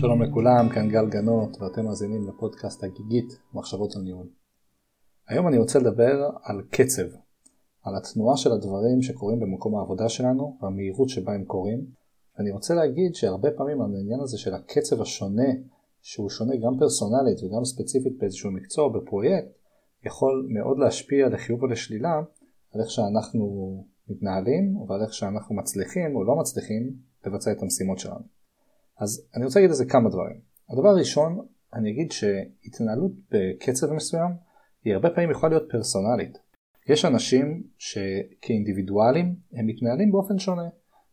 שלום לכולם, כאן גל גנות ואתם מאזינים לפודקאסט הגיגית מחשבות על ניהול. היום אני רוצה לדבר על קצב, על התנועה של הדברים שקורים במקום העבודה שלנו והמהירות שבה הם קורים. אני רוצה להגיד שהרבה פעמים העניין הזה של הקצב השונה, שהוא שונה גם פרסונלית וגם ספציפית באיזשהו מקצוע או בפרויקט, יכול מאוד להשפיע לחיוב או לשלילה על איך שאנחנו מתנהלים ועל איך שאנחנו מצליחים או לא מצליחים לבצע את המשימות שלנו. אז אני רוצה להגיד על זה כמה דברים. הדבר הראשון, אני אגיד שהתנהלות בקצב מסוים היא הרבה פעמים יכולה להיות פרסונלית. יש אנשים שכאינדיבידואלים הם מתנהלים באופן שונה.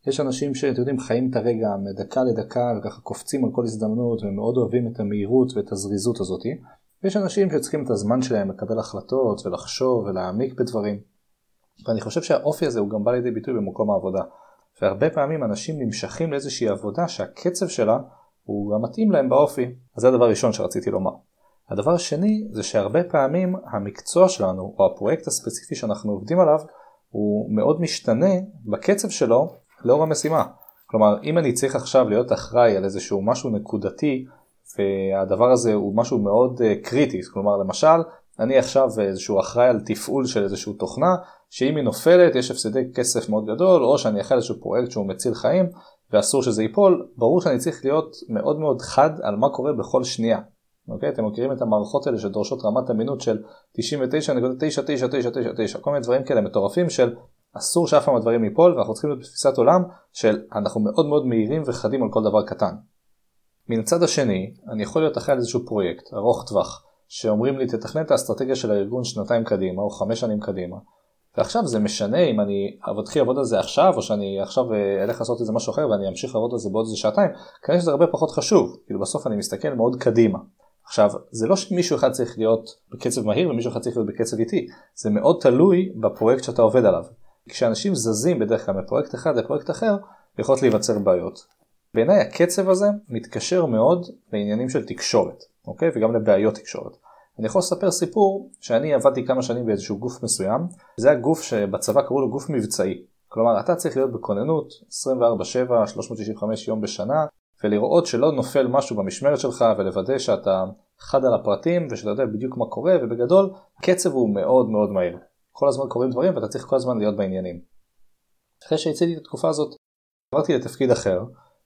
יש אנשים שאתם יודעים חיים את הרגע מדקה לדקה וככה קופצים על כל הזדמנות ומאוד אוהבים את המהירות ואת הזריזות הזאתי. ויש אנשים שצריכים את הזמן שלהם לקבל החלטות ולחשוב ולהעמיק בדברים. ואני חושב שהאופי הזה הוא גם בא לידי ביטוי במקום העבודה. והרבה פעמים אנשים נמשכים לאיזושהי עבודה שהקצב שלה הוא גם מתאים להם באופי. אז זה הדבר הראשון שרציתי לומר. הדבר השני זה שהרבה פעמים המקצוע שלנו או הפרויקט הספציפי שאנחנו עובדים עליו הוא מאוד משתנה בקצב שלו לאור המשימה. כלומר אם אני צריך עכשיו להיות אחראי על איזשהו משהו נקודתי והדבר הזה הוא משהו מאוד אה, קריטי, כלומר למשל אני עכשיו איזשהו אחראי על תפעול של איזשהו תוכנה שאם היא נופלת יש הפסדי כסף מאוד גדול או שאני אחראי על איזשהו פרויקט שהוא מציל חיים ואסור שזה ייפול, ברור שאני צריך להיות מאוד מאוד חד על מה קורה בכל שנייה. אוקיי? אתם מכירים את המערכות האלה שדורשות רמת אמינות של 99.99999 כל מיני דברים כאלה מטורפים של אסור שאף פעם הדברים ייפול ואנחנו צריכים להיות בתפיסת עולם של אנחנו מאוד מאוד מהירים וחדים על כל דבר קטן. מן הצד השני אני יכול להיות אחראי על איזשהו פרויקט ארוך טווח שאומרים לי תתכנן את האסטרטגיה של הארגון שנתיים קדימה או חמש שנים קדימה ועכשיו זה משנה אם אני אתחיל לעבוד על זה עכשיו או שאני עכשיו אה, אלך לעשות איזה משהו אחר ואני אמשיך לעבוד על זה בעוד איזה שעתיים כנראה שזה הרבה פחות חשוב. כאילו בסוף אני מסתכל מאוד קדימה. עכשיו זה לא שמישהו אחד צריך להיות בקצב מהיר ומישהו אחד צריך להיות בקצב איטי. זה מאוד תלוי בפרויקט שאתה עובד עליו. כשאנשים זזים בדרך כלל מפרויקט אחד לפרויקט אחר יכולות להיווצר בעיות. בעיניי הקצב הזה מתקשר מאוד לעניינים של תקשורת אוקיי? וגם לבעיות תקשורת אני יכול לספר סיפור שאני עבדתי כמה שנים באיזשהו גוף מסוים, זה הגוף שבצבא קראו לו גוף מבצעי. כלומר אתה צריך להיות בכוננות 24/7, 365 יום בשנה, ולראות שלא נופל משהו במשמרת שלך ולוודא שאתה חד על הפרטים ושאתה יודע בדיוק מה קורה ובגדול הקצב הוא מאוד מאוד מהיר. כל הזמן קורים דברים ואתה צריך כל הזמן להיות בעניינים. אחרי שהצאתי את התקופה הזאת עברתי לתפקיד אחר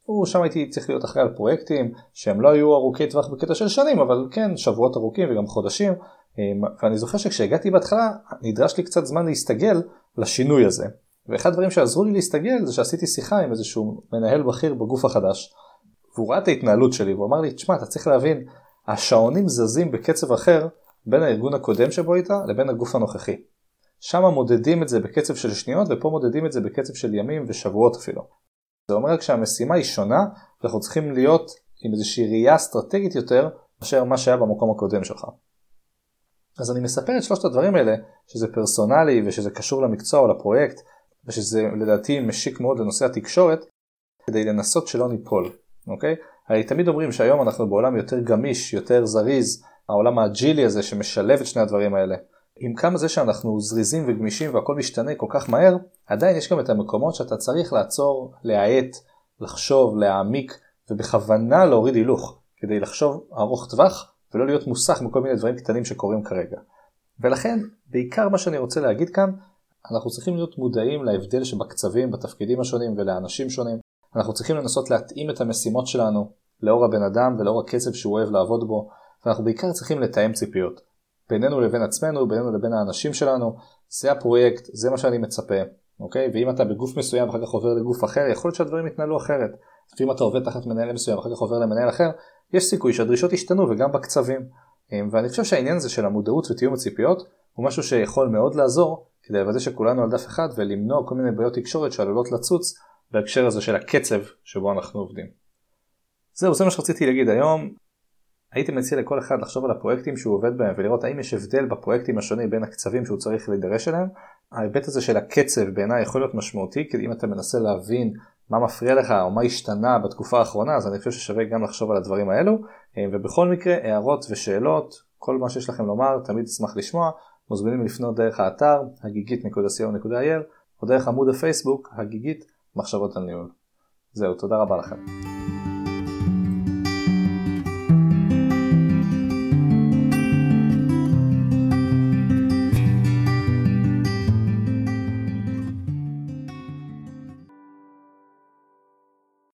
הוא שם הייתי צריך להיות אחראי על פרויקטים שהם לא היו ארוכי טווח בקטע של שנים אבל כן שבועות ארוכים וגם חודשים אמ, ואני זוכר שכשהגעתי בהתחלה נדרש לי קצת זמן להסתגל לשינוי הזה ואחד הדברים שעזרו לי להסתגל זה שעשיתי שיחה עם איזשהו מנהל בכיר בגוף החדש והוא ראה את ההתנהלות שלי והוא אמר לי תשמע אתה צריך להבין השעונים זזים בקצב אחר בין הארגון הקודם שבו היית לבין הגוף הנוכחי. שם מודדים את זה בקצב של שניות ופה מודדים את זה בקצב של ימים ושבועות אפילו. זה אומר כשהמשימה היא שונה אנחנו צריכים להיות עם איזושהי ראייה אסטרטגית יותר מאשר מה שהיה במקום הקודם שלך. אז אני מספר את שלושת הדברים האלה שזה פרסונלי ושזה קשור למקצוע או לפרויקט ושזה לדעתי משיק מאוד לנושא התקשורת כדי לנסות שלא ניפול, אוקיי? הרי תמיד אומרים שהיום אנחנו בעולם יותר גמיש, יותר זריז, העולם האג'ילי הזה שמשלב את שני הדברים האלה. עם כמה זה שאנחנו זריזים וגמישים והכל משתנה כל כך מהר, עדיין יש גם את המקומות שאתה צריך לעצור, להאט, לחשוב, להעמיק ובכוונה להוריד הילוך כדי לחשוב ארוך טווח ולא להיות מוסח מכל מיני דברים קטנים שקורים כרגע. ולכן בעיקר מה שאני רוצה להגיד כאן, אנחנו צריכים להיות מודעים להבדל שבקצבים, בתפקידים השונים ולאנשים שונים. אנחנו צריכים לנסות להתאים את המשימות שלנו לאור הבן אדם ולאור הקצב שהוא אוהב לעבוד בו, ואנחנו בעיקר צריכים לתאם ציפיות. בינינו לבין עצמנו, בינינו לבין האנשים שלנו, זה הפרויקט, זה מה שאני מצפה, אוקיי? ואם אתה בגוף מסוים ואחר כך עובר לגוף אחר, יכול להיות שהדברים יתנהלו אחרת. ואם אתה עובד תחת מנהל מסוים ואחר כך עובר למנהל אחר, יש סיכוי שהדרישות ישתנו וגם בקצבים. אמ, ואני חושב שהעניין הזה של המודעות ותיאום הציפיות הוא משהו שיכול מאוד לעזור כדי לוודא שכולנו על דף אחד ולמנוע כל מיני בעיות תקשורת שעלולות לצוץ בהקשר הזה של הקצב שבו אנחנו עובדים. זהו, זה מה שרציתי להגיד היום. הייתי מציע לכל אחד לחשוב על הפרויקטים שהוא עובד בהם ולראות האם יש הבדל בפרויקטים השונים בין הקצבים שהוא צריך להידרש אליהם. ההיבט הזה של הקצב בעיניי יכול להיות משמעותי כי אם אתה מנסה להבין מה מפריע לך או מה השתנה בתקופה האחרונה אז אני חושב ששווה גם לחשוב על הדברים האלו ובכל מקרה הערות ושאלות כל מה שיש לכם לומר תמיד אשמח לשמוע מוזמנים לפנות דרך האתר הגיגית.co.il או דרך עמוד הפייסבוק הגיגית מחשבות על ניהול. זהו תודה רבה לכם.